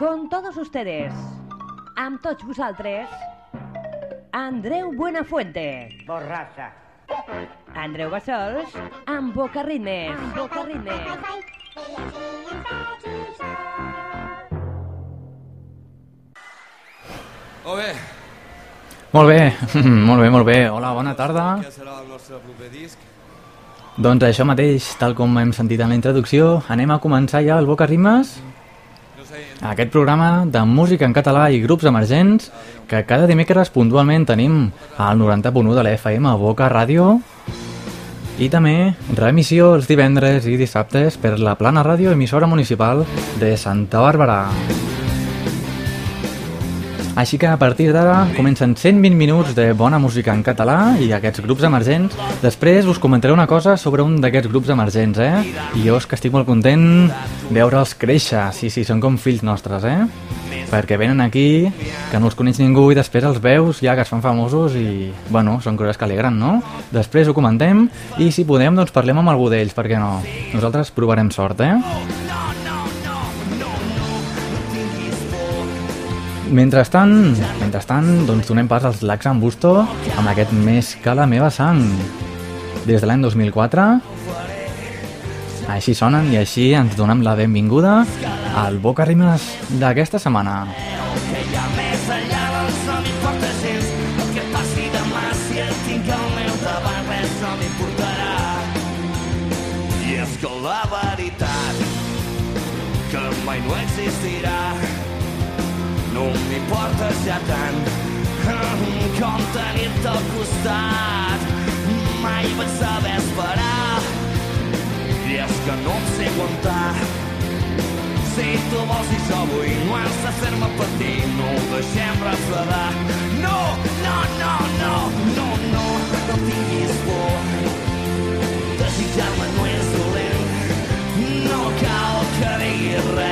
Con todos ustedes, amb tots vosaltres, Andreu Buenafuente. Borrassa. Andreu Bassols, amb Boca Ritmes. Amb Boca Ritmes. Molt bé, Molt bé, molt bé, molt bé. Hola, bona tarda. ja serà el nostre proper disc. Doncs això mateix, tal com hem sentit en la introducció, anem a començar ja el Boca Rimes, sé, aquest programa de música en català i grups emergents que cada dimecres puntualment tenim al 90.1 de la FM Boca Ràdio i també reemissió els divendres i dissabtes per la Plana Ràdio, emissora municipal de Santa Bàrbara. Així que a partir d'ara comencen 120 minuts de bona música en català i aquests grups emergents. Després us comentaré una cosa sobre un d'aquests grups emergents, eh? I jo és que estic molt content veure'ls créixer. Sí, sí, són com fills nostres, eh? Perquè venen aquí, que no els coneix ningú i després els veus ja que es fan famosos i, bueno, són coses que alegren, no? Després ho comentem i si podem doncs parlem amb algú d'ells, per què no? Nosaltres provarem sort, eh? Mentrestant, mentrestant, doncs donem pas als Lacs en Busto amb aquest Més que la meva sang. Des de l'any 2004, així sonen i així ens donem la benvinguda al Boca Rimes d'aquesta setmana. I és que la veritat que mai no existirà no m'importa ja tant com tenir-te al costat. Mai vaig saber esperar i és que no em sé aguantar si tu vols dir això avui no has de fer-me patir no ho deixem refredar no, no, no, no, no, no no tinguis por desitjar-me no és dolent no cal que diguis res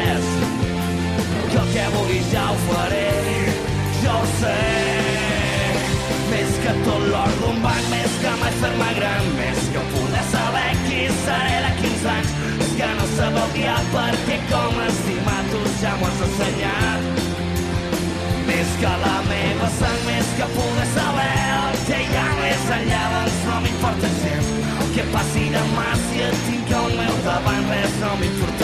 ja m'ho has ensenyat més que la meva sang, més que poder saber el que hi ha més enllà, doncs no m'importa gens el que passi demà si et tinc al meu davant, res no m'importarà.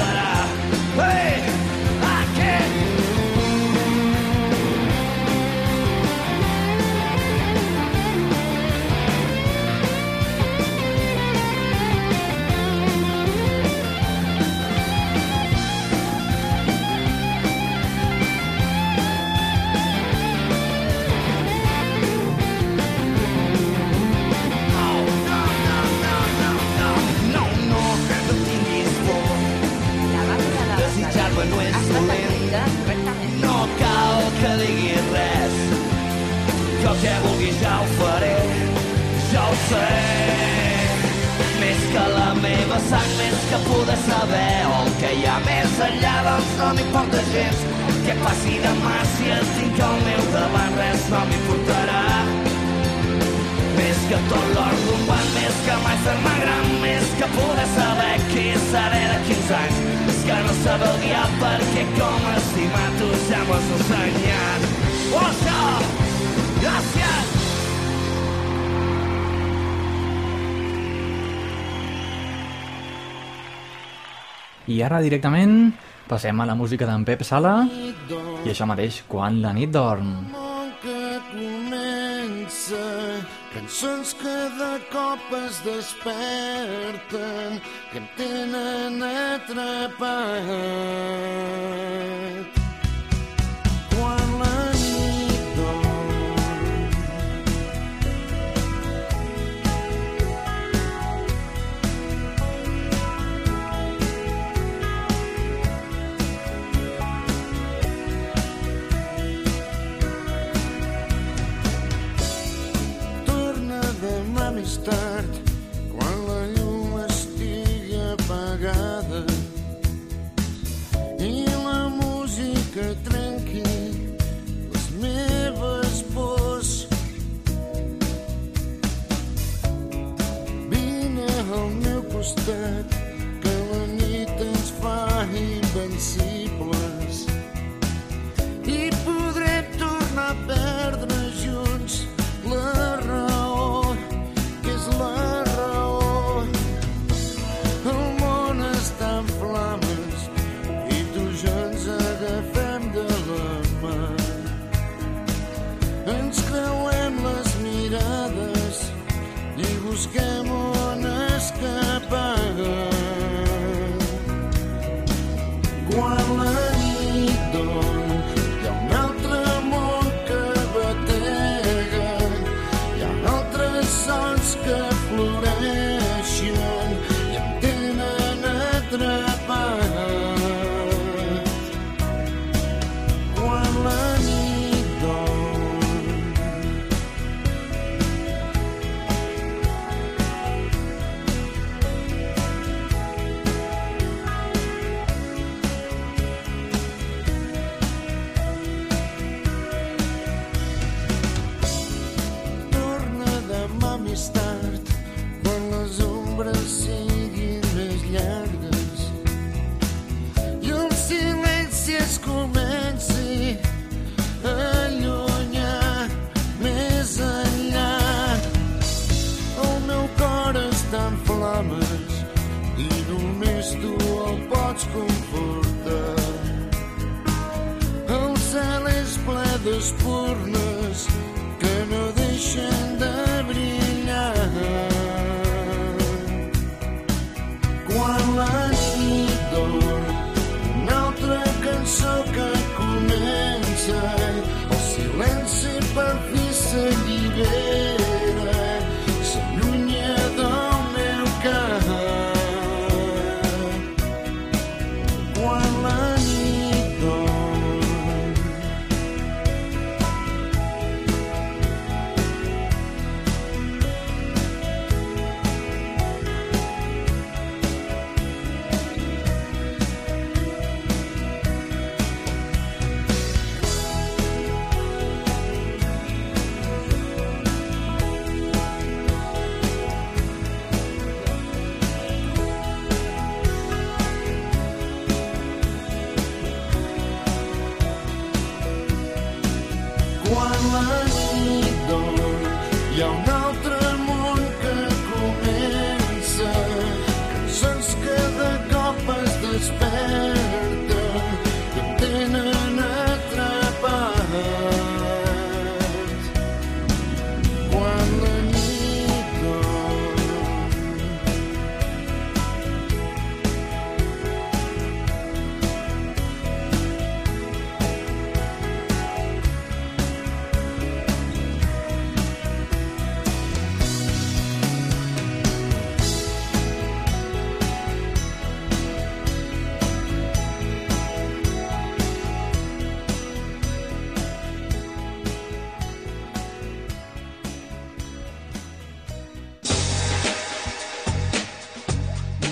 Que diguis res, que el que vulguis ja ho faré, ja ho sé. Més que la meva sang, més que poder saber el que hi ha més enllà, doncs no m'importa gens. Què passi demà si et tinc al meu davant, res no m'importarà. Més que tot l'or d'un banc, més que mai fer-me gran, més que poder saber qui seré de 15 anys. Que no saber el dia perquè com estimar tu ja m'ho has ensenyat. Oh, això! Gràcies! I ara directament passem a la música d'en Pep Sala i això mateix, quan la nit dorm. Cançons que de cop es desperten que em tenen atrapat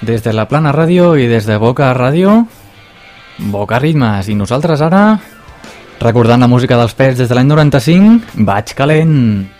Des de la Plana Ràdio i des de Boca Ràdio, Boca Ritmes. I nosaltres ara, recordant la música dels pets des de l'any 95, Vaig calent!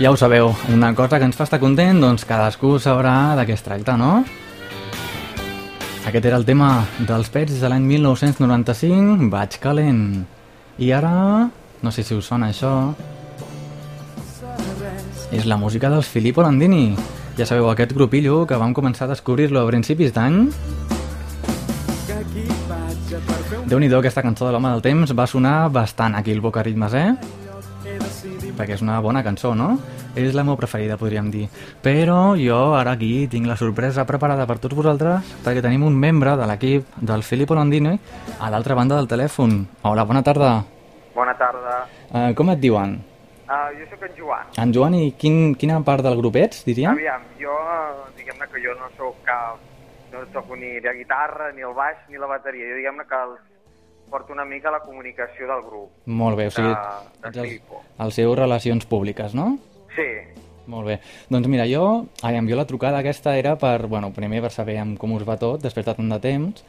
Ja ho sabeu, una cosa que ens fa estar content, doncs cadascú sabrà de què es tracta, no? Aquest era el tema dels pets de l'any 1995, Vaig calent. I ara, no sé si us sona això, és la música dels Filippo Landini. Ja sabeu, aquest grupillo que vam començar a descobrir-lo a principis d'any. déu nhi aquesta cançó de l'home del temps va sonar bastant aquí al Boca Ritmes, eh? Perquè és una bona cançó, no? És la meva preferida, podríem dir. Però jo ara aquí tinc la sorpresa preparada per tots vosaltres perquè tenim un membre de l'equip del Filippo Landini a l'altra banda del telèfon. Hola, bona tarda. Bona tarda. Uh, com et diuen? Uh, jo sóc en Joan. En Joan, i quin, quina part del grup ets, diríem? Aviam, jo, diguem-ne que jo no sóc cap... No toco ni la guitarra, ni el baix, ni la bateria. Jo diguem-ne que els porto una mica la comunicació del grup. Molt bé, o sigui, de- de els, els seus relacions públiques, no? Sí, Molt bé. Doncs mira, jo, ai, jo la trucada aquesta era per, bueno, primer per saber com us va tot, després de tant de temps,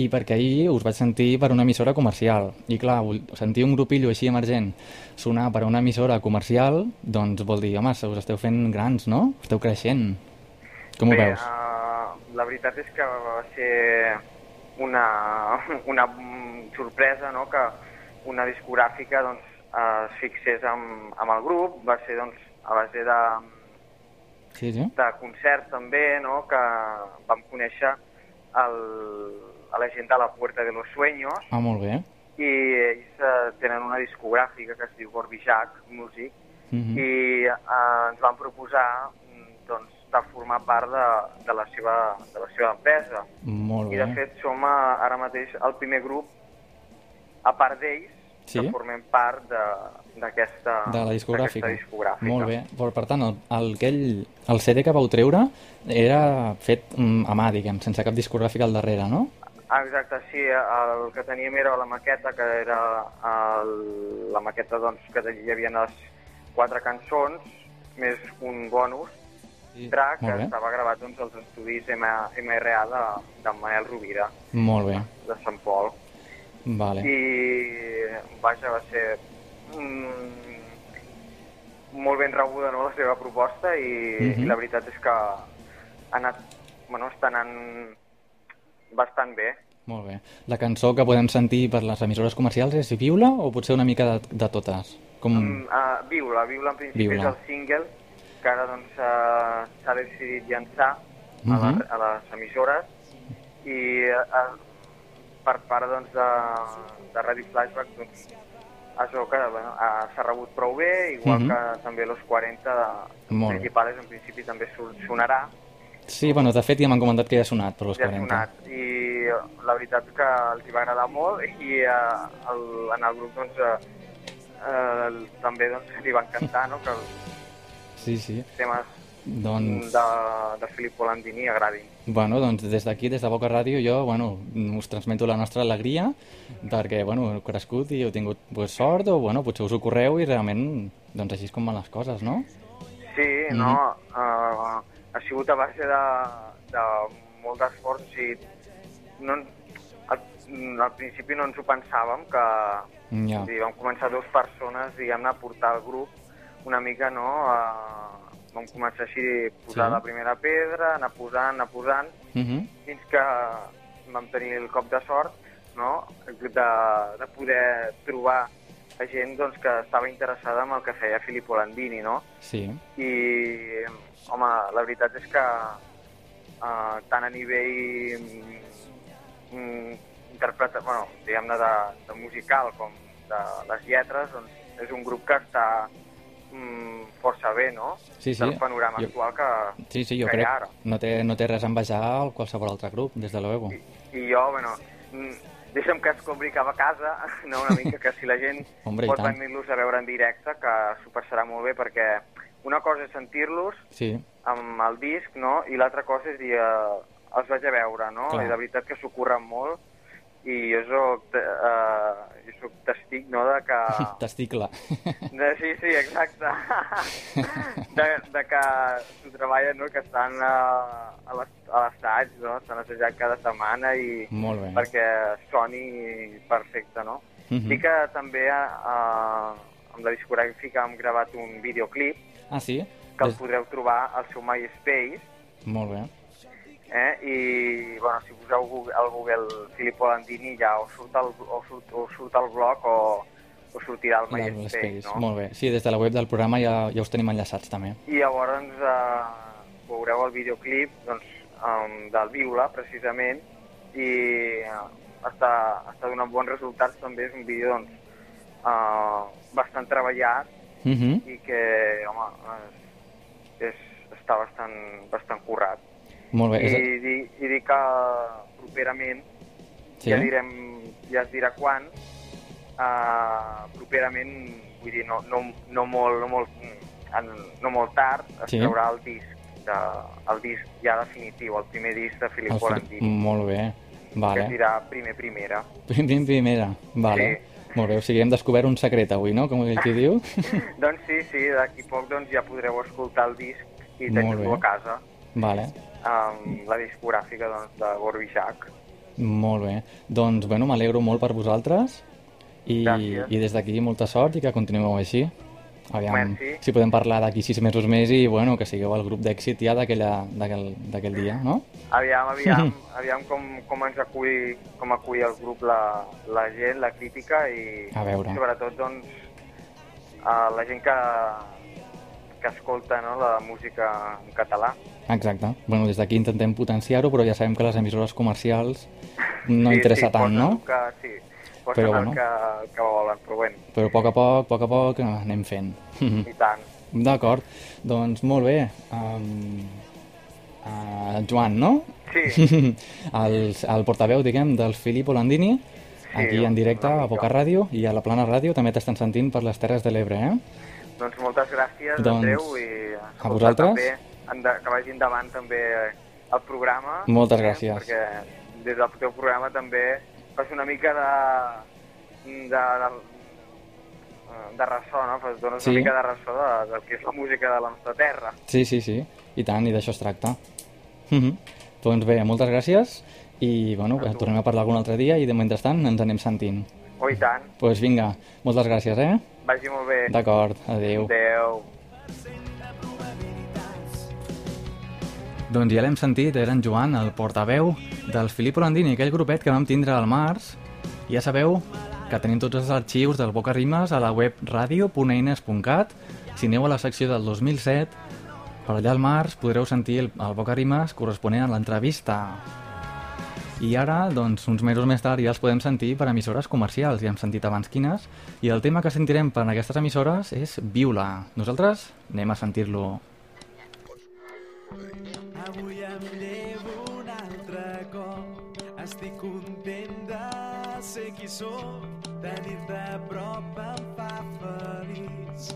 i perquè ahir us vaig sentir per una emissora comercial. I clar, sentir un grupillo així emergent sonar per una emissora comercial, doncs vol dir, home, us esteu fent grans, no? Esteu creixent. Com ho Bé, veus? Uh, la veritat és que va ser una, una sorpresa no? que una discogràfica doncs, eh, es fixés amb, amb el grup. Va ser doncs, a base de, Sí, sí. de concerts també, no? que vam conèixer el, a la gent de la Puerta de los Sueños Ah, molt bé. i ells eh, tenen una discogràfica que es diu Gorbijac Music Mhm. i eh, ens van proposar doncs, de formar part de, de, la seva, de la seva empresa. Molt I bé. de fet som eh, ara mateix el primer grup, a part d'ells, Sí? que formem part de- d'aquesta de la discogràfica. discogràfica. Molt bé. Per, per tant, el, el, aquell, el CD que vau treure era fet mm, a mà, diguem, sense cap discogràfica al darrere, no? Ah, exacte, sí, el que teníem era la maqueta, que era el, la maqueta doncs, que hi havia les quatre cançons, més un bonus Sí. track que estava gravat doncs, als estudis M MRA de, de Manel Rovira, Molt bé. de Sant Pol. Vale. I, vaja, va ser mm, molt ben rebuda no, la seva proposta i, Mhm. i la veritat és que ha anat, bueno, està anant bastant bé. Molt bé. La cançó que podem sentir per les emissores comercials és Viula o potser una mica de, de totes? Com... Mm, uh, Viula, Viula en principi Viula. és el single que ara doncs uh, s'ha decidit llançar a, Mhm. les, a les emissores i uh, per part doncs, de, de Radio Flashback doncs, això que bueno, s'ha rebut prou bé, igual Mhm. que també los 40 de Molt principals en principi també son- sonarà, Sí, bueno, de fet ja m'han comentat que ja ha sonat per los ja ha 40. sonat i eh, la veritat que els hi va agradar molt i uh, el, en el grup doncs, uh, uh, també doncs, li va encantar no? que el, Sí, sí. temes Doncs, de, de Filippo Landini agradin. bueno, doncs des d'aquí, des de Boca Ràdio, jo, bueno, us transmeto la nostra alegria perquè, bueno, heu crescut i heu tingut pues, sort o, bueno, potser us ho correu i realment, doncs així és com van les coses, no? Sí, Mhm. no? Uh, ha sigut a base de, de molt d'esforç i no, al, al principi no ens ho pensàvem que vull dir, vam començar dues persones diguem-ne a portar el grup una mica no uh, vam començar així a posar Sí. la primera pedra anar posant, anar posant Mhm. fins que vam tenir el cop de sort no? de, de poder trobar a gent doncs, que estava interessada en el que feia Filippo Landini, no? Sí. I, home, la veritat és que uh, tant a nivell mm, mm, interpreta, bueno, diguem-ne de, de musical com de les lletres, doncs és un grup que està força bé, no? Sí, sí. Del panorama Jo- actual que, Sí, sí, jo que hi crec ha ara. no té, no té res a envejar al qualsevol altre grup, des de luego. I jo, bueno, mm, deixa'm que escombri cap a casa, no una mica, que si la gent Hombre, i pot venir-los a veure en directe, que s'ho passarà molt bé, perquè una cosa és sentir-los Sí, amb el disc, no?, i l'altra cosa és dir, eh, els vaig a veure, no?, Clar. i de veritat que s'ho curren molt, i jo soc, eh, jo soc testic, no?, de que... testicle. De, sí, sí, exacte. De, de que s'ho treballen, no?, que estan a, a l'assaig, no?, estan assajant cada setmana i Molt bé. perquè soni perfecte, no? Mhm. Sí que també eh, amb la discogràfica hem gravat un videoclip Ah, sí? que el Des- podreu trobar al seu MySpace, Molt bé. Eh? i bueno, si poseu al Google Filippo Landini ja o surt el, o surt, o surt el blog o, o sortirà al MySpace, Space, no? Molt bé. Sí, des de la web del programa ja, ja us tenim enllaçats, també. I llavors eh, veureu el videoclip doncs, um, del Viula, precisament, i eh, està, està donant bons resultats també. És un vídeo doncs, eh, bastant treballat Uh -huh. i que, home, és, és, està bastant, bastant currat. Molt bé. I, És... di, I dir que properament, Sí? ja, direm, ja es dirà quan, uh, properament, vull dir, no, no, no, molt, no, molt, en, no molt tard, es Sí. traurà el disc, de, el disc ja definitiu, el primer disc de Filippo Fili- Landini, Molt bé. que es Vale. dirà primer primera. Prim, prim, primera. Vale. Molt bé, o sigui, hem descobert un secret avui, no? Com aquell qui diu. doncs sí, sí, d'aquí poc doncs, ja podreu escoltar el disc i tenir-lo a casa, vale. Amb la discogràfica doncs, de Gorbijac. Molt bé. Doncs, bueno, m'alegro molt per vosaltres i, Gràcies. i des d'aquí molta sort i que continueu així. Aviam Merci. si podem parlar d'aquí sis mesos més i, bueno, que sigueu el grup d'èxit ja d'aquell dia, no? Aviam, aviam, aviam com, com ens acull, com acull el grup la, la gent, la crítica i A veure. sobretot doncs a la gent que, que escolta no, la música en català. Exacte. Bueno, des d'aquí intentem potenciar-ho, però ja sabem que les emissores comercials no sí, interessa sí, tant, no? Que, sí, posen Però el bueno. que, que volen, però bueno, Però a poc a poc, a poc a poc, eh, anem fent. i tant. D'acord, doncs molt bé. Um, uh, Joan, no? Sí, el, el portaveu, diguem, del Filippo Landini, aquí en directe a. Boca Ràdio i a la Plana Ràdio també t'estan sentint per les Terres de l'Ebre, eh? doncs moltes gràcies, Doncs, Andreu, i a vosaltres. també, ende, que vagi endavant també el programa. Moltes eh, gràcies. Perquè des del teu programa també fas una mica de, de, de, de ressò, no? Fas, dones Sí. una mica de ressò de, del que és la música de la nostra terra. Sí, sí, sí, i tant, i d'això es tracta. Uh -huh. Doncs bé, moltes gràcies i, bueno, A tornem a parlar algun altre dia i de mentrestant ens anem sentint. Oh, i tant. Doncs pues vinga, moltes gràcies, eh? Vagi molt bé. D'acord, adeu. Adéu. Doncs ja l'hem sentit, era en Joan, el portaveu del Filippo Landini, aquell grupet que vam tindre al març. Ja sabeu que tenim tots els arxius del Boca Rimes a la web radio.eines.cat. Si aneu a la secció del 2007, per allà al març podreu sentir el, el Boca Rimes corresponent a l'entrevista. I ara, doncs, uns mesos més tard ja els podem sentir per emissores comercials, ja hem sentit abans quines, i el tema que sentirem per aquestes emissores és Viula. Nosaltres anem a sentir-lo. Avui em llevo un altre cop. Estic content de ser qui sóc. Tenir-te a prop em fa feliç.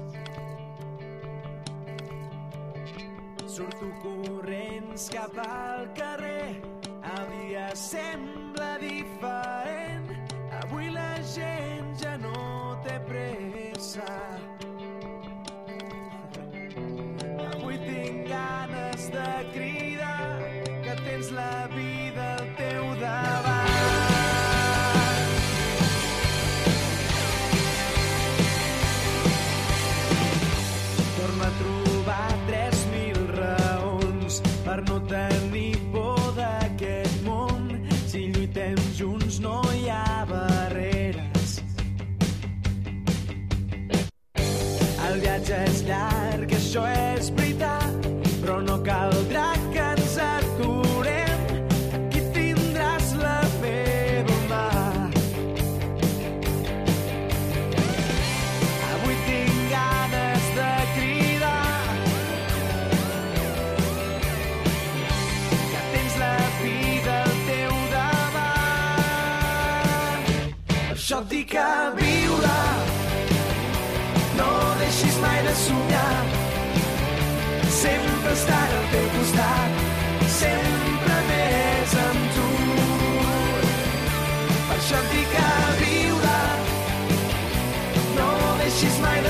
Surto corrents cap al carrer. El dia sembla diferent. Avui la gent ja no té pressa. Avui tinc ganes de cridar que tens la vida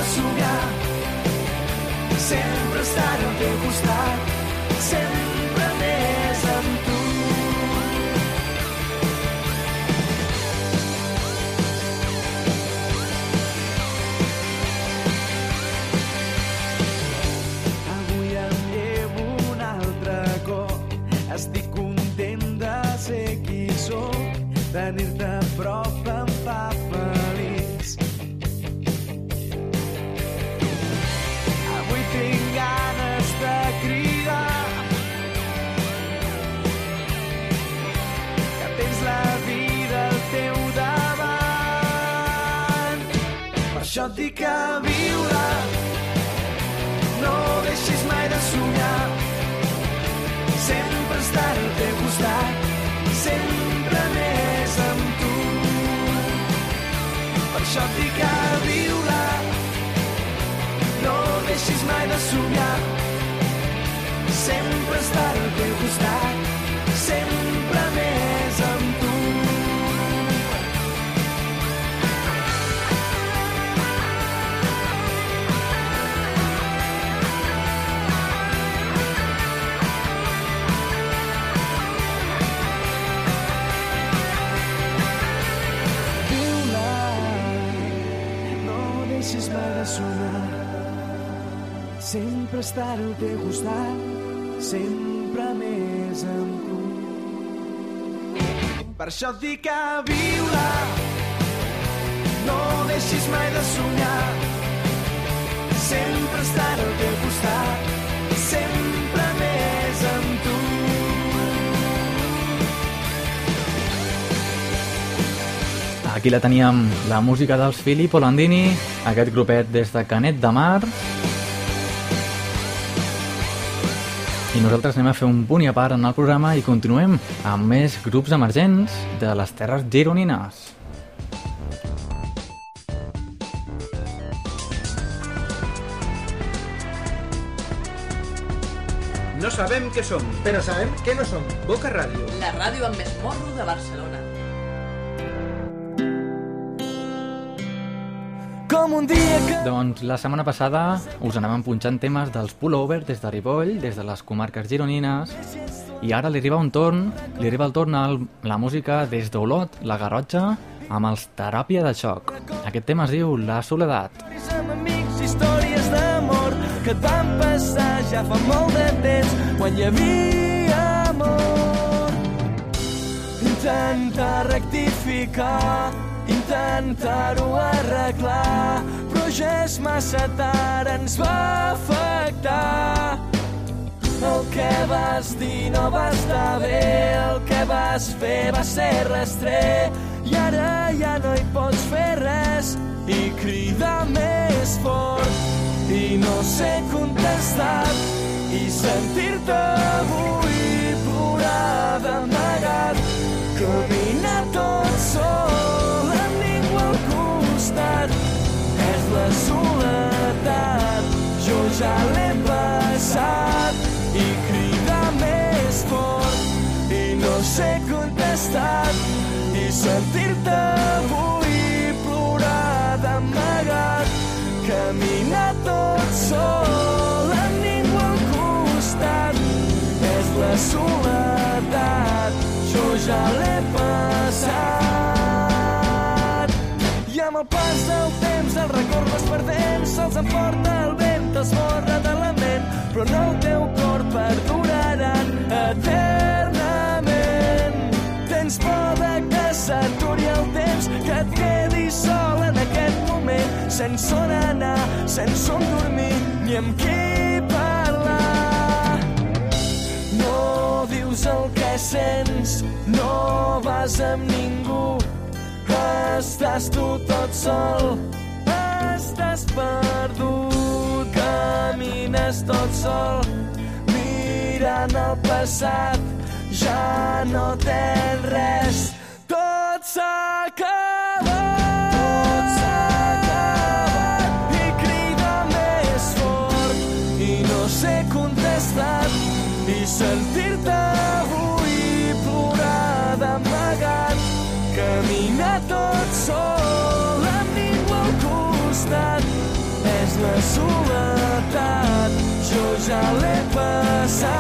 deixis mai de somiar sempre estar al teu costat sempre això et dic a viure. No deixis mai de somiar. Sempre estar al teu costat. Sempre més amb tu. Per això et dic a viure. No deixis mai de somiar. Sempre estar al teu costat Sempre estar al teu costat, sempre més amb tu. Per això et dic a viure, no deixis mai de somiar. Sempre estar al teu costat, sempre més amb tu. Aquí la teníem, la música dels Filippo Landini, aquest grupet des de Canet de Mar. I nosaltres anem a fer un punt i a part en el programa i continuem amb més grups emergents de les terres gironines. No sabem què som, però sabem què no som. Boca Ràdio. La ràdio amb més morro de Barcelona. Com un dia que... Doncs la setmana passada us anàvem punxant temes dels pullover des de Ripoll, des de les comarques gironines, i ara li arriba un torn, li arriba el torn a la música des d'Olot, la Garrotxa, amb els Teràpia de Xoc. Aquest tema es diu La Soledat. amb amics, històries d'amor que et van passar ja fa molt de temps quan hi havia amor. Intentar rectificar, intentar-ho arreglar, però ja és massa tard, ens va afectar. El que vas dir no va estar bé, el que vas fer va ser rastrer, i ara ja no hi pots fer res i cridar més fort i no sé contestar i sentir-te avui plorar d'amagat caminar tot sol costat és la soledat. Jo ja l'he passat i cridar més fort i no sé contestar i sentir-te avui plorar d'amagat caminar tot sol amb ningú al costat. És la soledat jo ja l'he passat el pas del temps el record vas perdent se'ls emporta el vent t'esborra de la ment però no el teu cor perduraran eternament. Tens por de que s'aturi el temps que et quedis sol en aquest moment sense on anar, sense on dormir ni amb qui parlar. No dius el que sents no vas amb ningú Estàs tu tot sol, estàs perdut, camines tot sol, mirant el passat, ja no tens res, tot s'acaba. Tot i no sé contestar, i sentir-te avui. Soledat jo ja l'he passat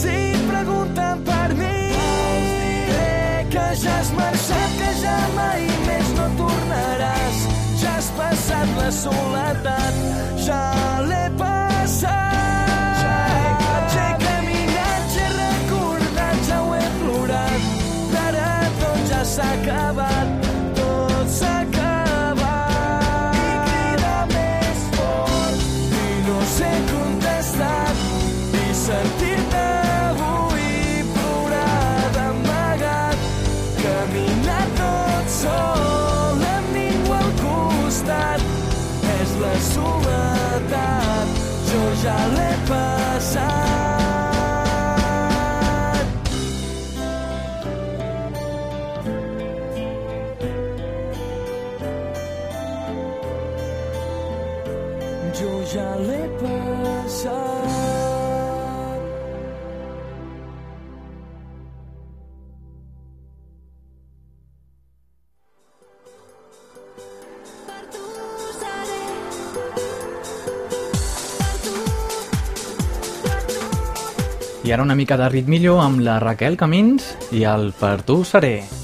si pregunten per mi diré que ja has marxat que ja mai més no tornaràs ja has passat la soledat ja l'he passat soledat jo ja l'he passat ara una mica de ritmillo amb la Raquel Camins i el Per tu seré.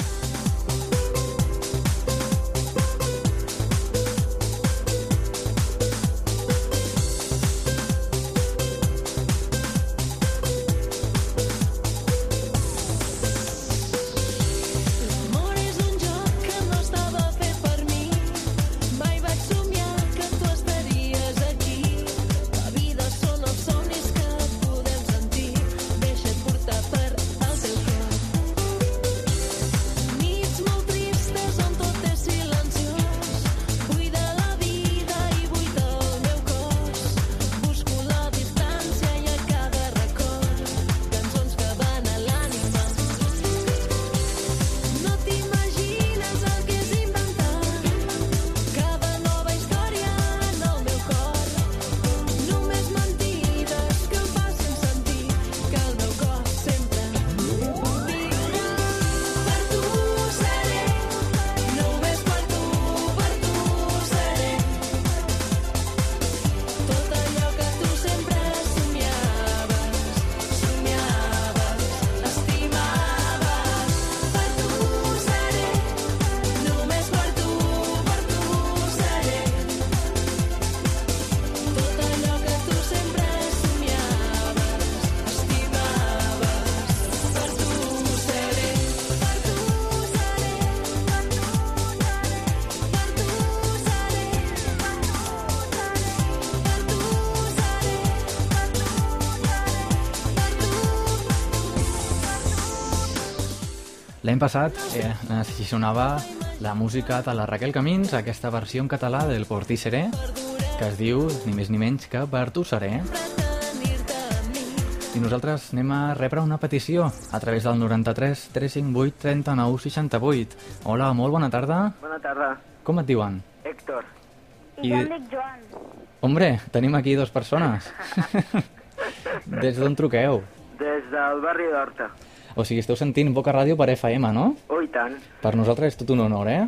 L'any passat eh, així sonava la música de la Raquel Camins, aquesta versió en català del Portí Seré, que es diu ni més ni menys que Per tu seré. I nosaltres anem a rebre una petició a través del 93 358 39 68. Hola, molt bona tarda. Bona tarda, Com et diuen? Héctor. I jo em dic Joan. Hombre, tenim aquí dues persones. Des d'on truqueu? Des del barri d'Horta. O sigui, esteu sentint Boca Ràdio per FM, no? Oh, i tant. Per nosaltres és tot un honor, eh?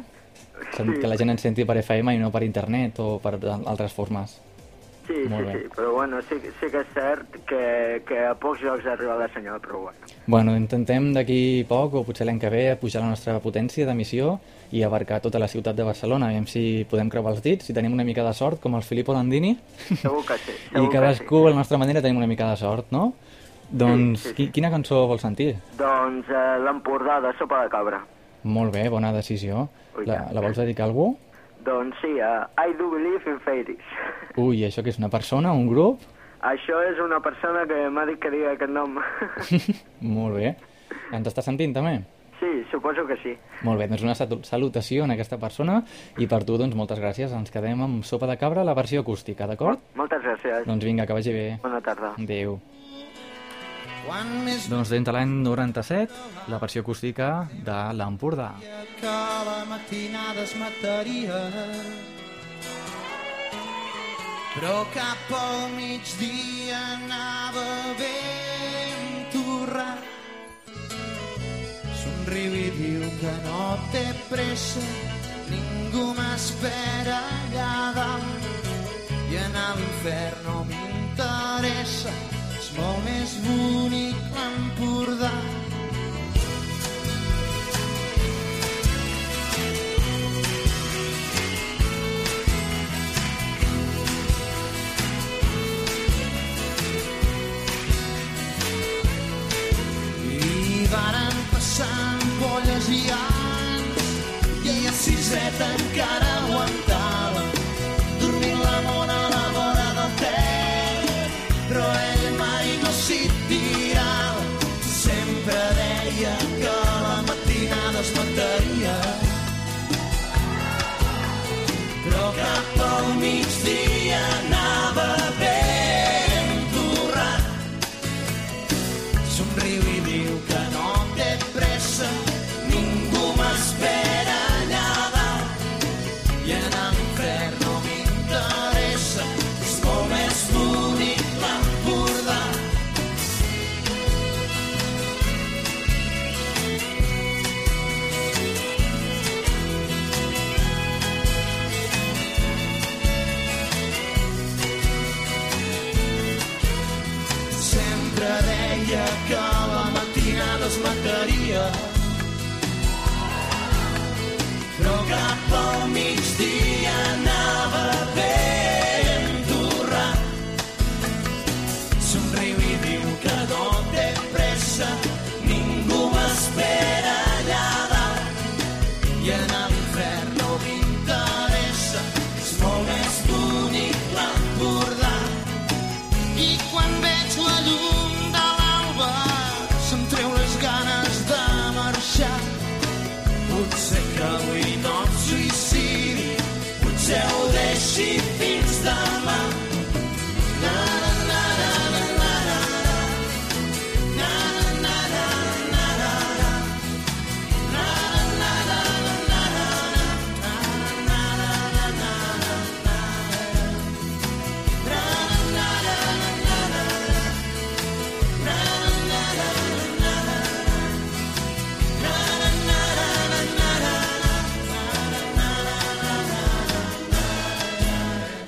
Sí. Que la gent ens senti per FM i no per internet o per altres formes. Sí, Molt sí, bé. sí, però bueno, sí, sí que és cert que, que a pocs jocs arriba la senyal, però bueno. Bueno, intentem d'aquí poc, o potser l'any que ve, pujar la nostra potència d'emissió i abarcar tota la ciutat de Barcelona. Aviam si podem creuar els dits, si tenim una mica de sort, com el Filippo Landini. Segur que sí, I segur que cadascú, a la nostra manera, tenim una mica de sort, no? Doncs, sí, sí. qui- quina cançó vols sentir? Doncs eh, l'Empordà de sopa de cabra. Molt bé, bona decisió. Ui, La, la vols dedicar a algú? Doncs sí, uh, I do believe in fairies. Ui, això que és una persona, un grup? Això és una persona que m'ha dit que digui aquest nom. Molt bé. Ens està sentint també? sí, suposo que sí. Molt bé, doncs una salutació a aquesta persona i per tu, doncs, moltes gràcies. Ens quedem amb Sopa de Cabra, la versió acústica, d'acord? Moltes gràcies. Doncs vinga, que vagi bé. Bona tarda. Adéu. Doncs de l'any 97, la versió acústica de l'Empordà. que la matinada es mataria però cap al migdia anava ben torrat. Somriu i diu que no té pressa, ningú m'espera allà dalt. I anar a l'infern no m'interessa, molt més bonic l'Empordà.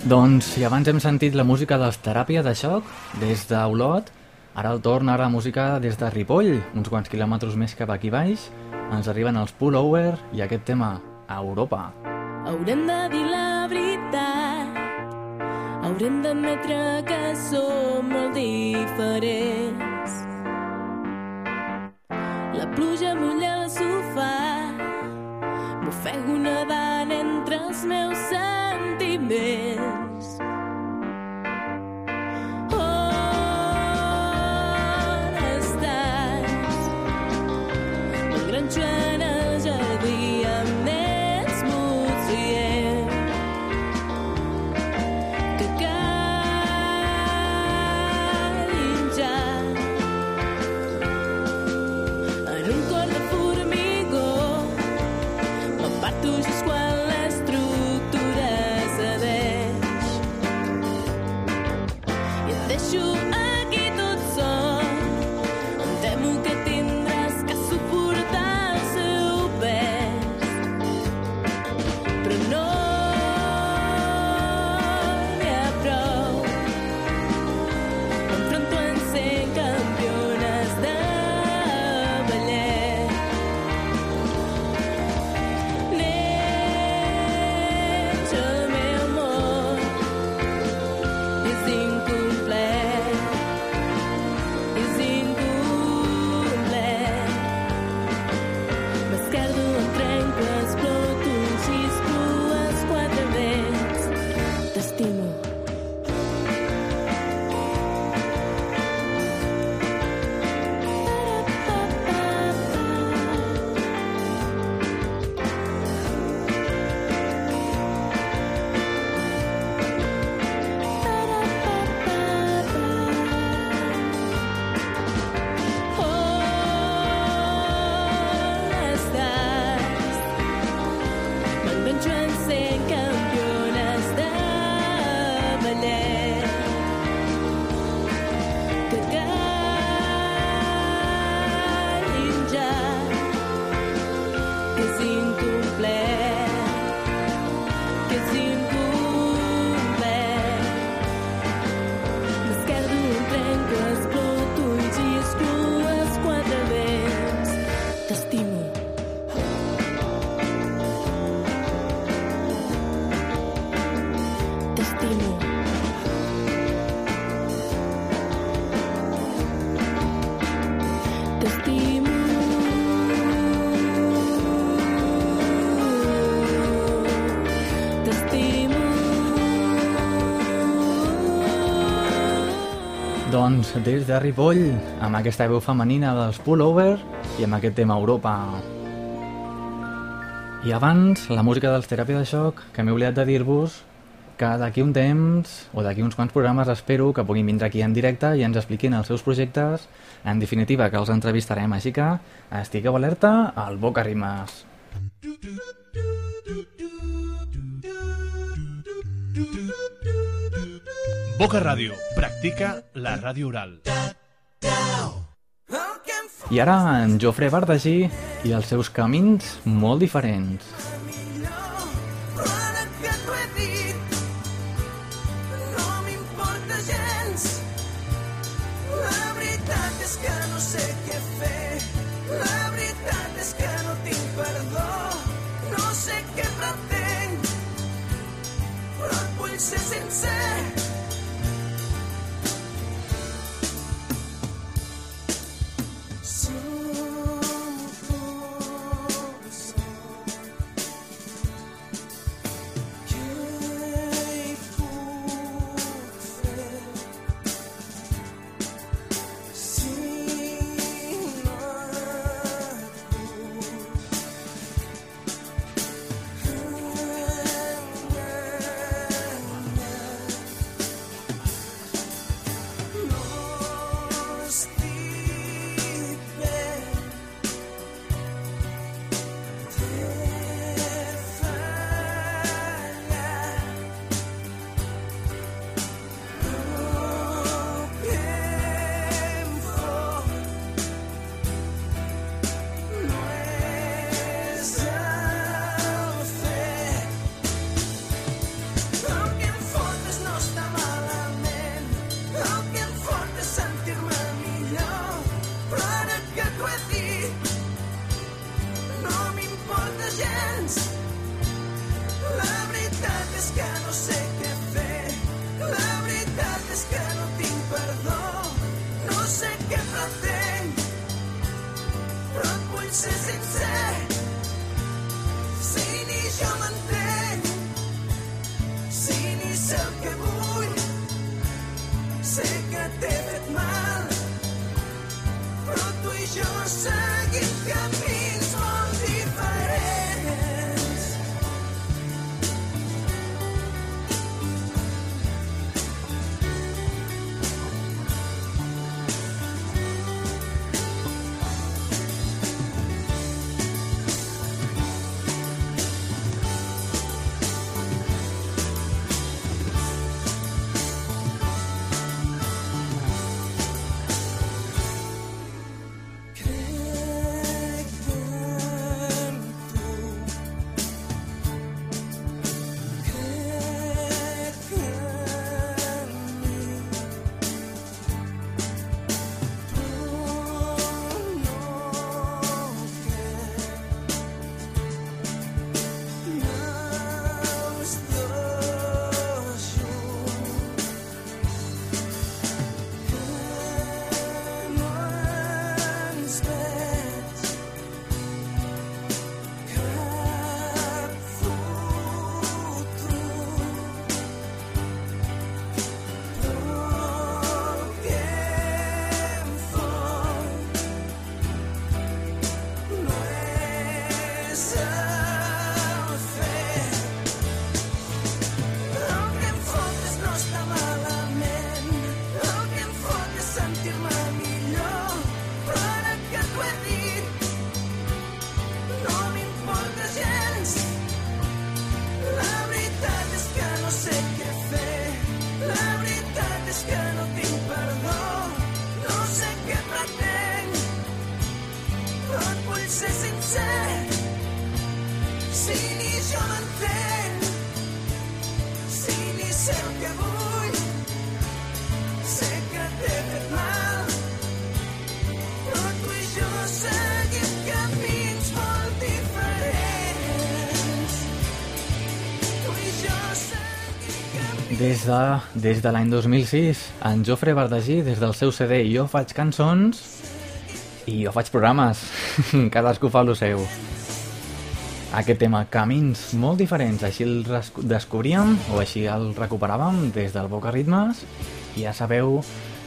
Doncs si abans hem sentit la música dels Teràpia de Xoc des d'Olot, ara el torn ara la música des de Ripoll, uns quants quilòmetres més cap aquí baix, ens arriben els Pullover i aquest tema, a Europa. Haurem de dir la veritat, haurem d'admetre que som molt diferents. La pluja mulla el sofà, m'ofego nedant entre els meus sentiments. Doncs des de Ripoll, amb aquesta veu femenina dels Pullover i amb aquest tema Europa. I abans, la música dels Teràpia de Xoc, que m'he oblidat de dir-vos que d'aquí un temps, o d'aquí uns quants programes, espero que puguin vindre aquí en directe i ens expliquin els seus projectes. En definitiva, que els entrevistarem, així que estigueu alerta al Boca Rimes. Boca Ràdio. Practica la ràdio oral. I ara en Jofre Bardagí i els seus camins molt diferents. Des de, des de l'any 2006, en Jofre Bardagí, des del seu CD Jo faig cançons, I jo faig programes, cadascú fa el seu. Aquest tema, camins molt diferents, així el descobríem o així el recuperàvem des del Boca Ritmes i ja sabeu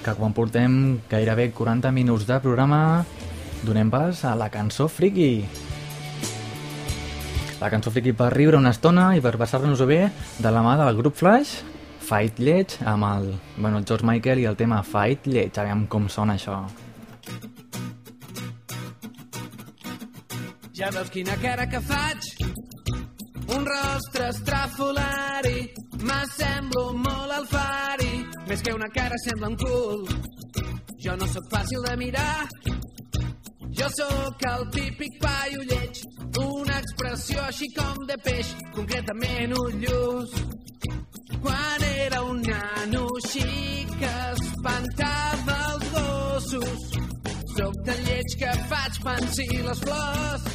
que quan portem gairebé 40 minuts de programa donem pas a la cançó friki. La cançó friki per riure una estona i per passar-nos-ho bé de la mà del grup Flash, Fight Lleig, amb el, bueno, el George Michael i el tema Fight Lleig. Aviam com sona això. Ja veus quina cara que faig? Un rostre estrafolari, m'assemblo molt al fari, més que una cara sembla un cul. Jo no sóc fàcil de mirar, jo sóc el típic paio lleig, una expressió així com de peix, concretament ullús. Quan era un nano xic que espantava els gossos, sóc tan lleig que faig pensir les flors.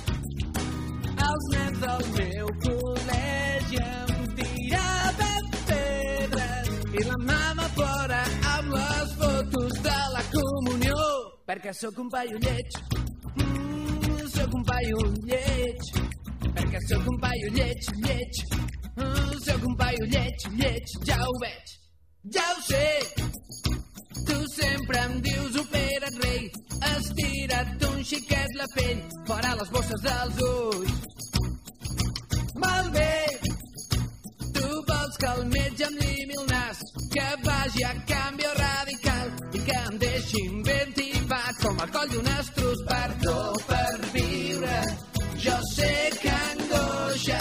Els nens del meu col·legi em tiraven pedres i la mama plora amb les fotos de la comunió. Perquè sóc un paio lleig. Mm, sóc un paio lleig. Perquè sóc un paio lleig, lleig sóc un paio lleig, lleig ja ho veig, ja ho sé. Tu sempre em dius opera't rei, estira't un xiquet la pell, fora les bosses dels ulls. Molt bé, tu vols que el metge em limi el nas, que vagi a canvi radical i que em deixin ben tipat com el coll d'un estrus, perdó per viure. Jo sé que angoixa,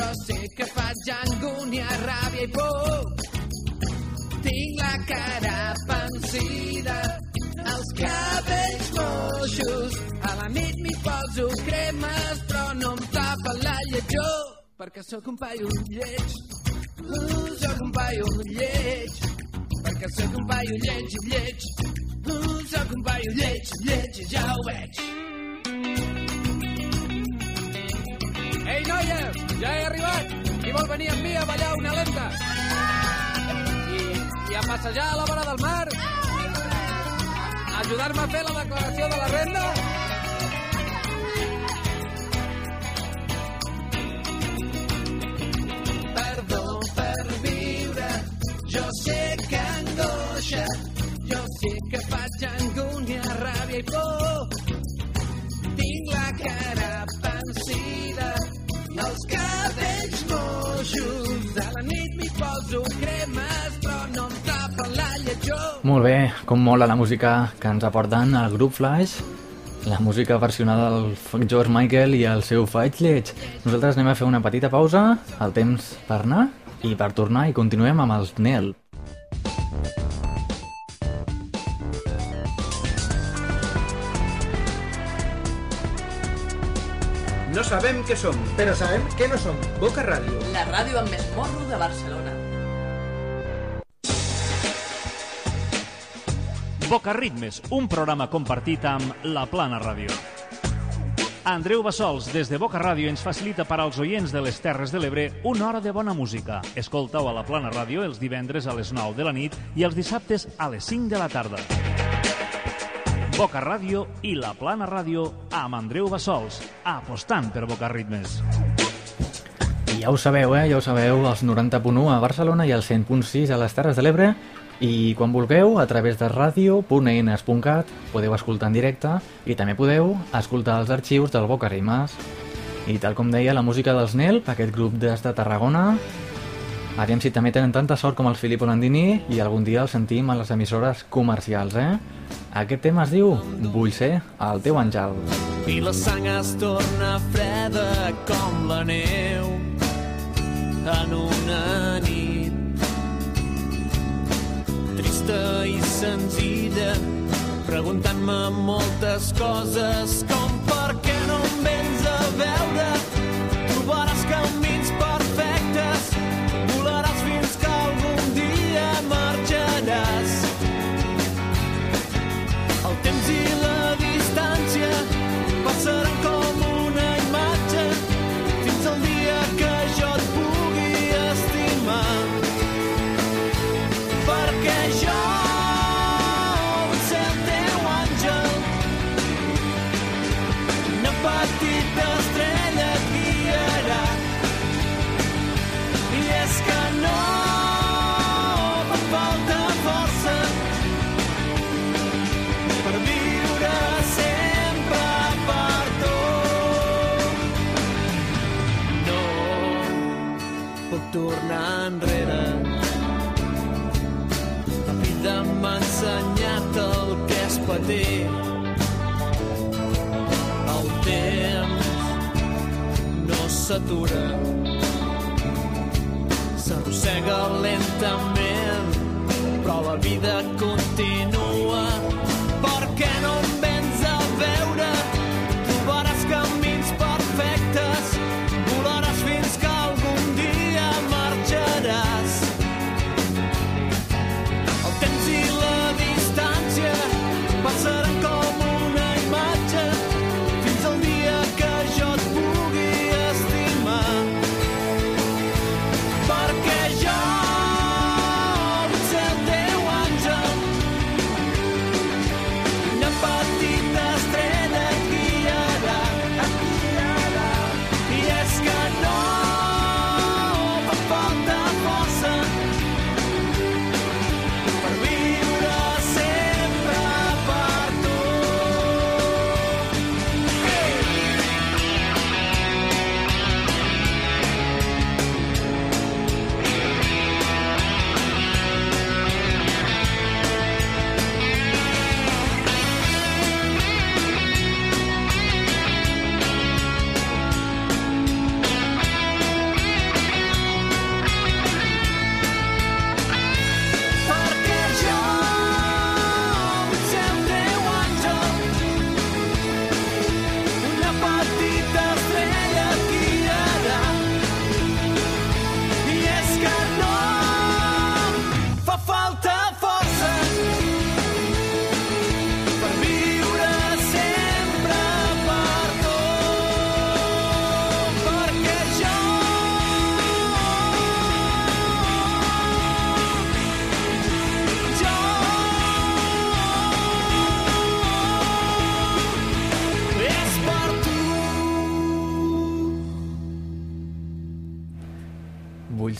jo sé que faig angúnia, ràbia i por. Tinc la cara pansida, els cabells moixos. A la nit m'hi poso cremes, però no em tapa la lletjor, perquè sóc un paio lleig. Uh, sóc un paio lleig, perquè sóc un paio lleig, lleig. Uh, sóc un paio lleig, lleig, ja ho veig. Ei, noies, ja he arribat. Qui vol venir amb mi a ballar una lenta? I, i a passejar a la vora del mar? Ajudar-me a fer la declaració de la renda? Perdó per viure, jo sé que jo sé que faig angúnia, ràbia i por. Tinc la cara pansida i els cabells moixos. A la nit m'hi poso cremes, però no em tapen la lletjor. Molt bé, com mola la música que ens aporten el grup Flash, la música versionada del George Michael i el seu Fight Lleig. Nosaltres anem a fer una petita pausa, el temps per anar i per tornar i continuem amb els Nel. No sabem què som, però sabem què no som. Boca Ràdio. La ràdio amb més morro de Barcelona. Boca Ritmes, un programa compartit amb La Plana Ràdio. Andreu Bassols, des de Boca Ràdio, ens facilita per als oients de les Terres de l'Ebre una hora de bona música. Escoltau a La Plana Ràdio els divendres a les 9 de la nit i els dissabtes a les 5 de la tarda. Boca Ràdio i La Plana Ràdio amb Andreu Bassols, apostant per Boca Ritmes. Ja ho sabeu, eh? Ja ho sabeu, els 90.1 a Barcelona i el 100.6 a les Terres de l'Ebre. I quan vulgueu, a través de radio.eines.cat podeu escoltar en directe i també podeu escoltar els arxius del Boca Rimes. I tal com deia, la música dels Nel, aquest grup des de Tarragona, aviam si també tenen tanta sort com el Filippo Landini i algun dia el sentim a les emissores comercials, eh? Aquest tema es diu Vull ser el teu àngel. i la sang es torna freda com la neu en una nit trista i senzilla preguntant-me moltes coses com per què no em vens a veure trobaràs camins s'atura. S'arrossega lentament però la vida continua.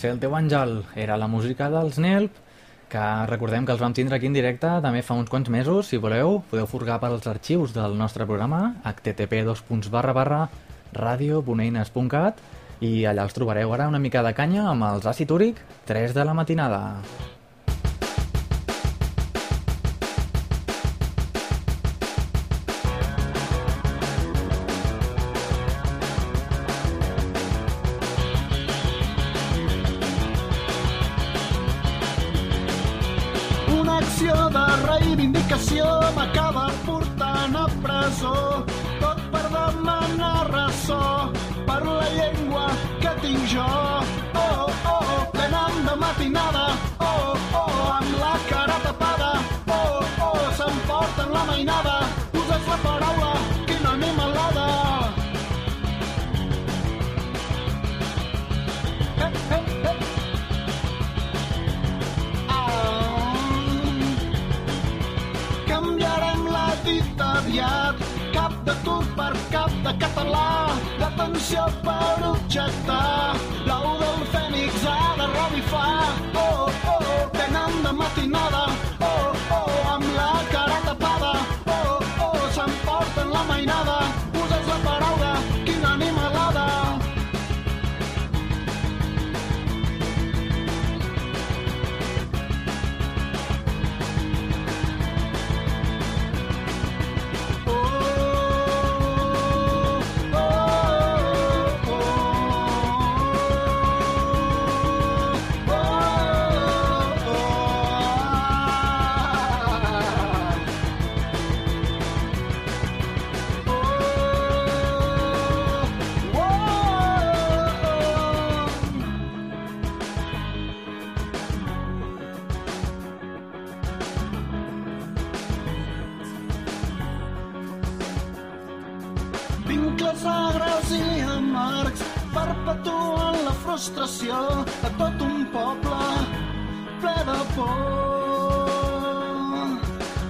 Cel teu àngel era la música dels NELP, que recordem que els vam tindre aquí en directe també fa uns quants mesos, si voleu, podeu forgar pels arxius del nostre programa http radioboneines.cat i allà els trobareu ara una mica de canya amb els àcid úric 3 de la matinada. seu para o tchatá. a tot un poble ple de por.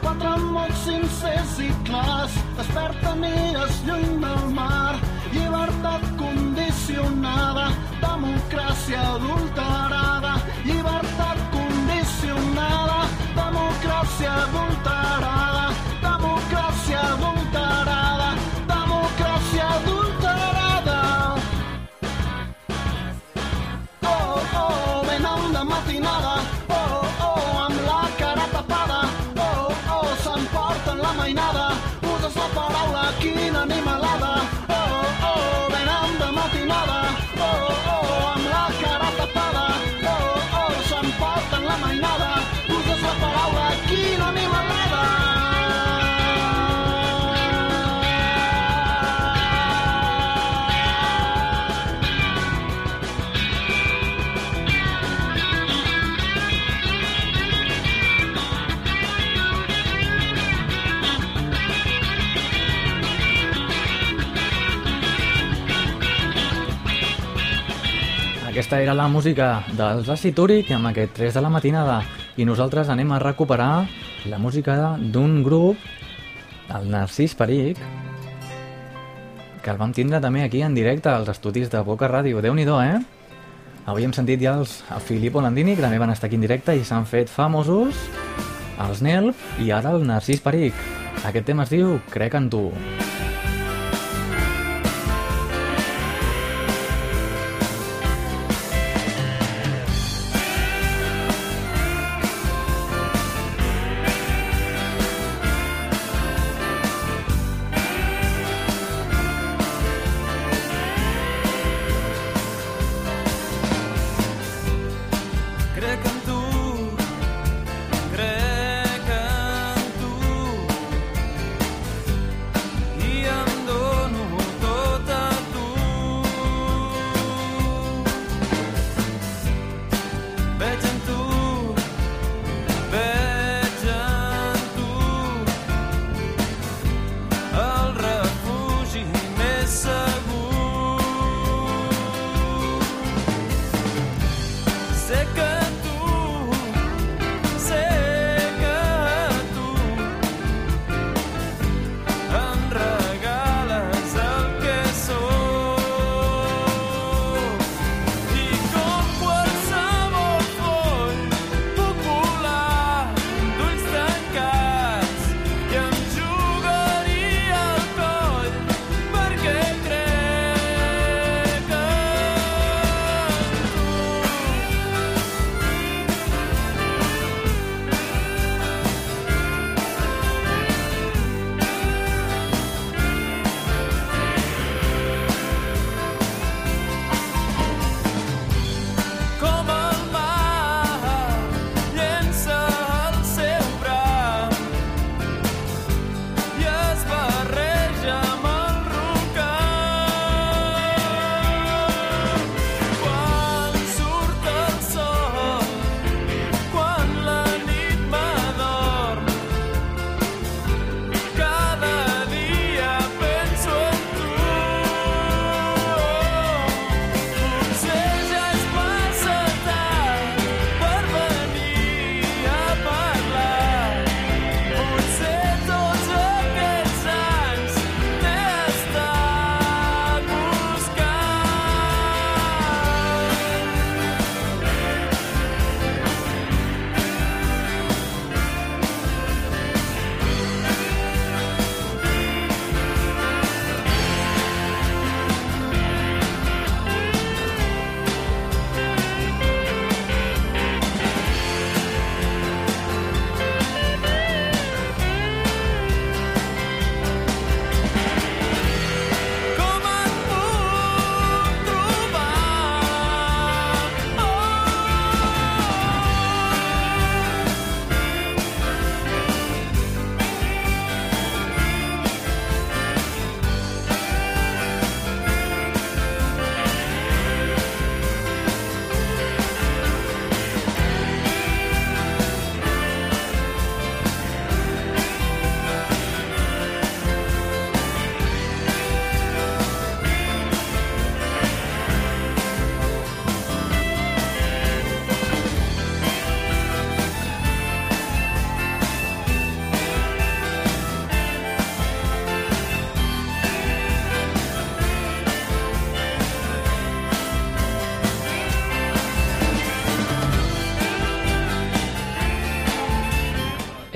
Quatre mots sincers i clars desperten ires lluny del mar. Llibertat condicionada, democràcia adulterada. Llibertat condicionada, democràcia adulterada. Aquesta era la música dels Acid Úric amb aquest 3 de la matinada i nosaltres anem a recuperar la música d'un grup, el Narcís Peric, que el vam tindre també aquí en directe als estudis de Boca Ràdio. déu nhi eh? Avui hem sentit ja els a Filippo Landini, que també van estar aquí en directe i s'han fet famosos, els Nelp i ara el Narcís Peric. Aquest tema es diu Crec en tu. Crec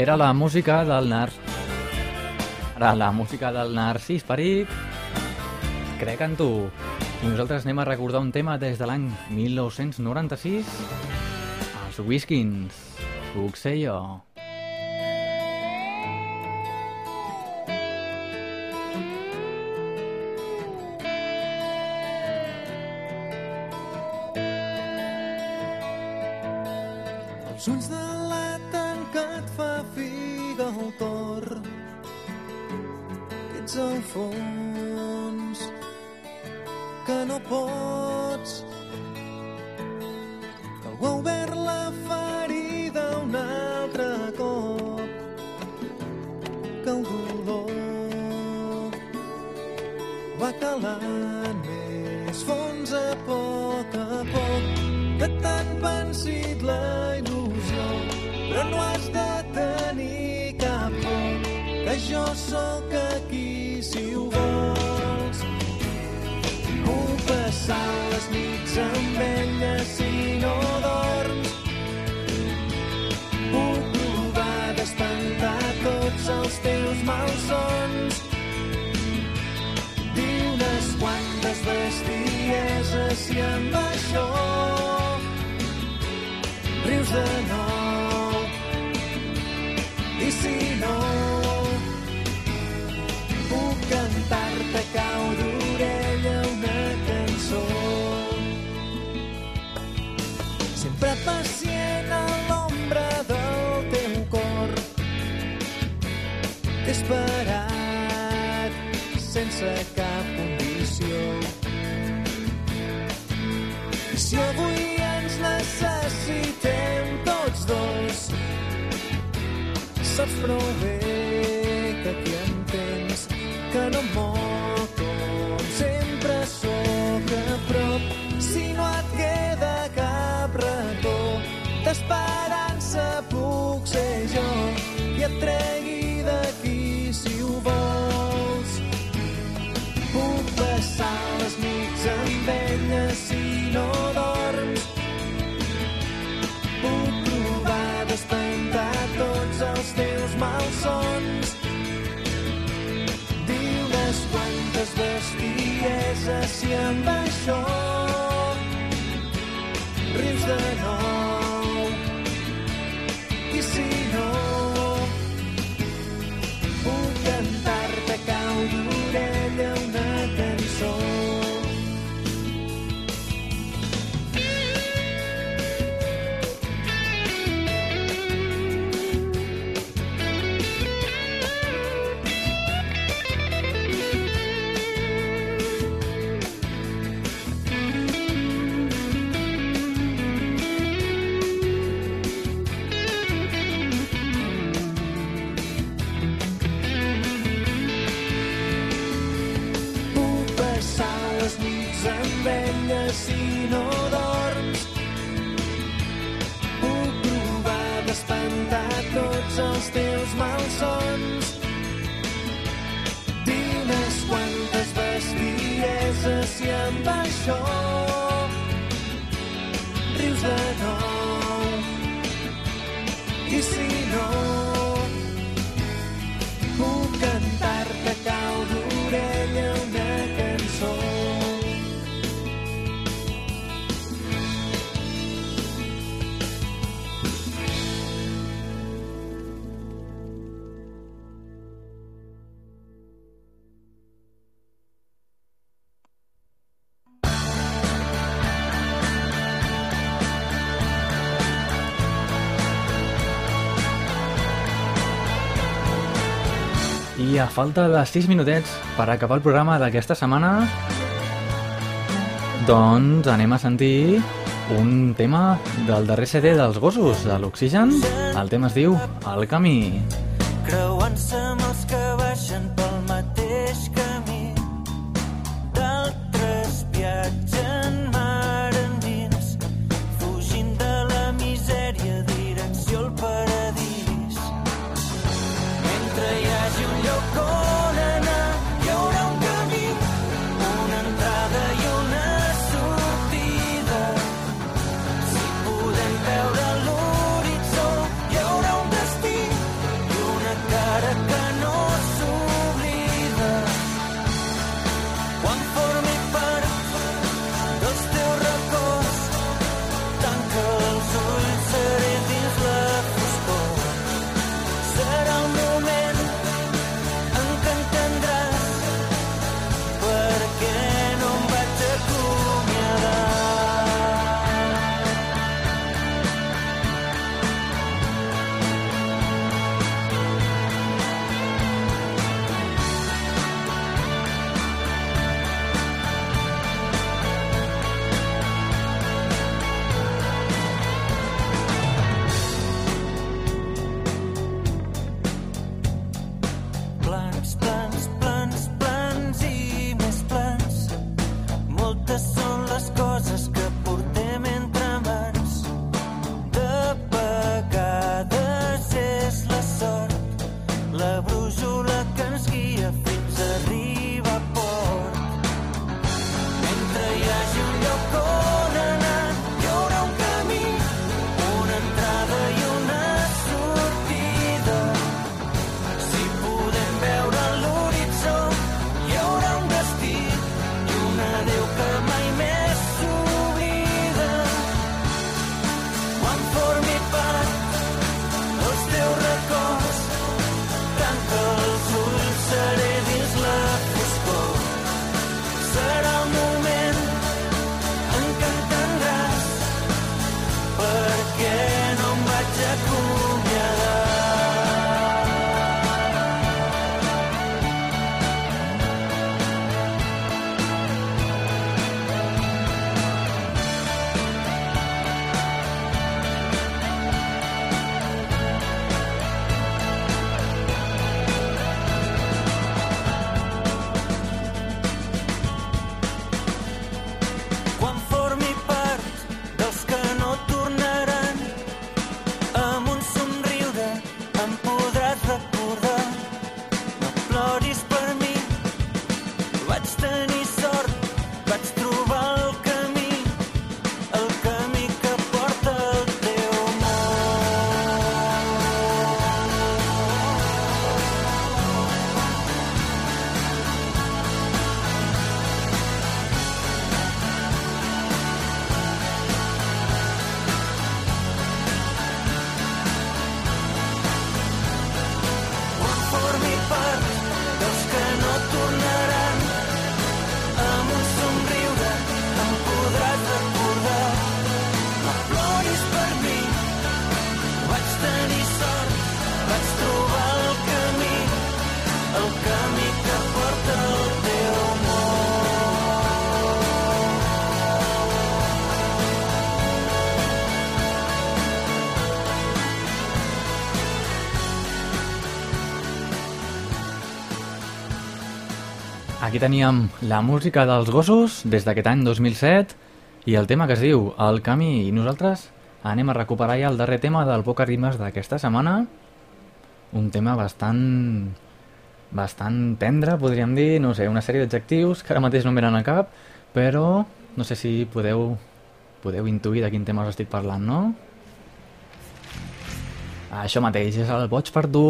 Era la música del Nar... Era la música del Narcís Peric. Crec en tu. I nosaltres anem a recordar un tema des de l'any 1996. Els Whiskins. Puc ser jo. creixien baixó. Rius de nou. saps prou bé que aquí entens que no mor malsons. Diu-les quantes bestieses i amb això rius de nou. 分手。a falta de 6 minutets per acabar el programa d'aquesta setmana, doncs anem a sentir un tema del darrer CD dels gossos, de l'oxigen. El tema es diu El camí. Creuant-se Aquí teníem la música dels gossos des d'aquest any 2007 i el tema que es diu El camí. I nosaltres anem a recuperar ja el darrer tema del Poca Rimes d'aquesta setmana. Un tema bastant bastant tendre, podríem dir, no sé, una sèrie d'adjectius que ara mateix no em venen a cap, però no sé si podeu podeu intuir de quin tema us estic parlant, no? Això mateix, és el Boig per tu,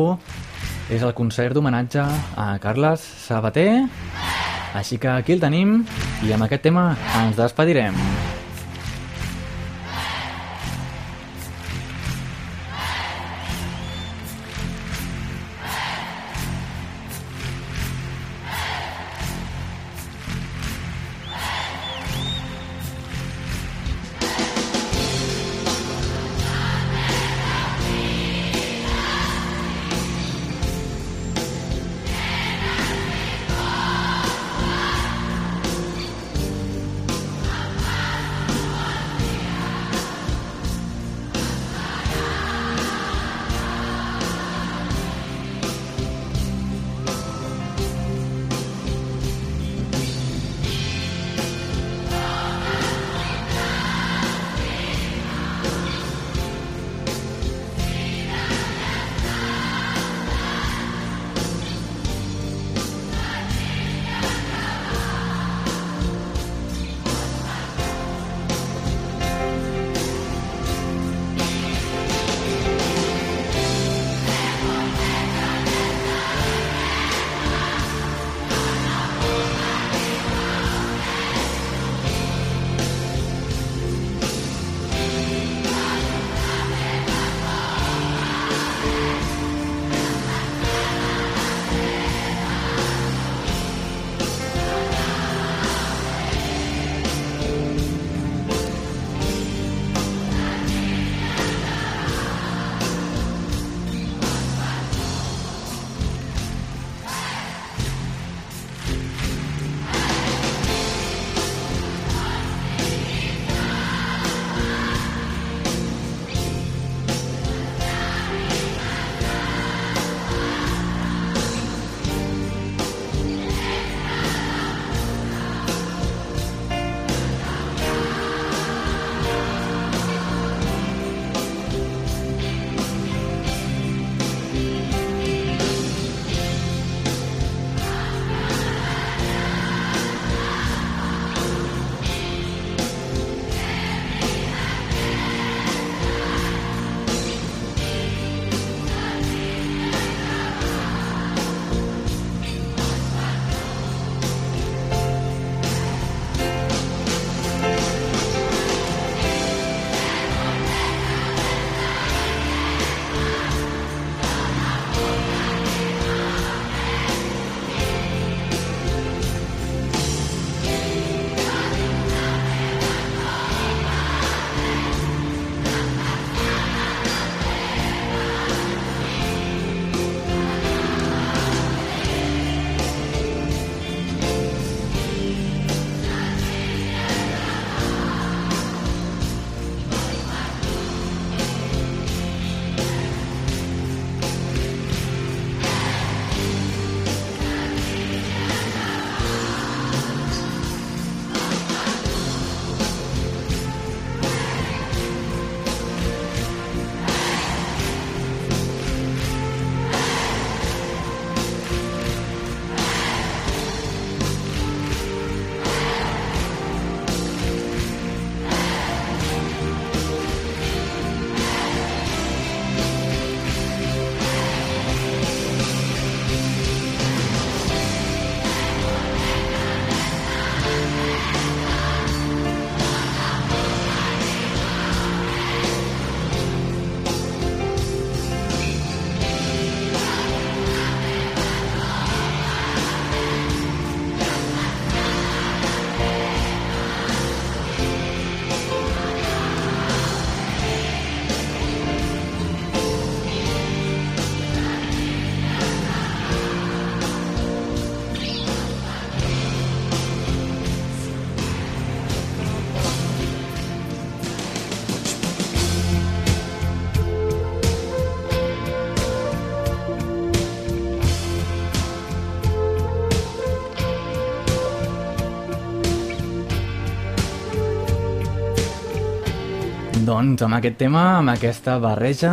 és el concert d'homenatge a Carles Sabater, així que aquí el tenim i amb aquest tema ens despedirem. Doncs amb aquest tema, amb aquesta barreja,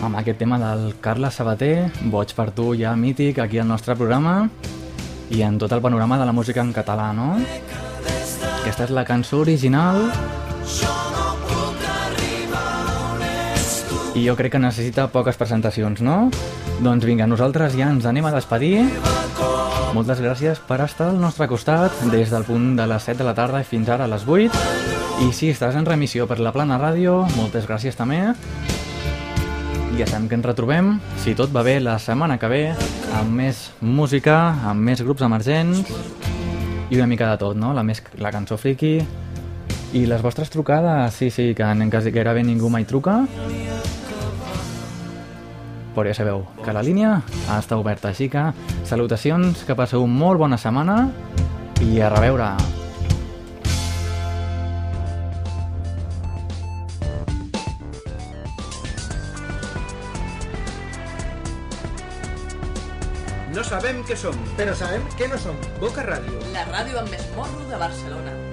amb aquest tema del Carles Sabater, Boig per tu ja mític aquí al nostre programa, i en tot el panorama de la música en català, no? Aquesta és la cançó original i jo crec que necessita poques presentacions, no? Doncs vinga, nosaltres ja ens anem a despedir. Moltes gràcies per estar al nostre costat des del punt de les 7 de la tarda fins ara a les 8. I si estàs en remissió per la Plana Ràdio, moltes gràcies també. Ja sabem que ens retrobem, si tot va bé, la setmana que ve, amb més música, amb més grups emergents i una mica de tot, no? La, més, la cançó friki i les vostres trucades, sí, sí, que en que gairebé ningú mai truca. Però ja sabeu que la línia està oberta, així que salutacions, que passeu molt bona setmana i a reveure. Què som, però sabem què no som. Boca Ràdio. La ràdio amb més morro de Barcelona.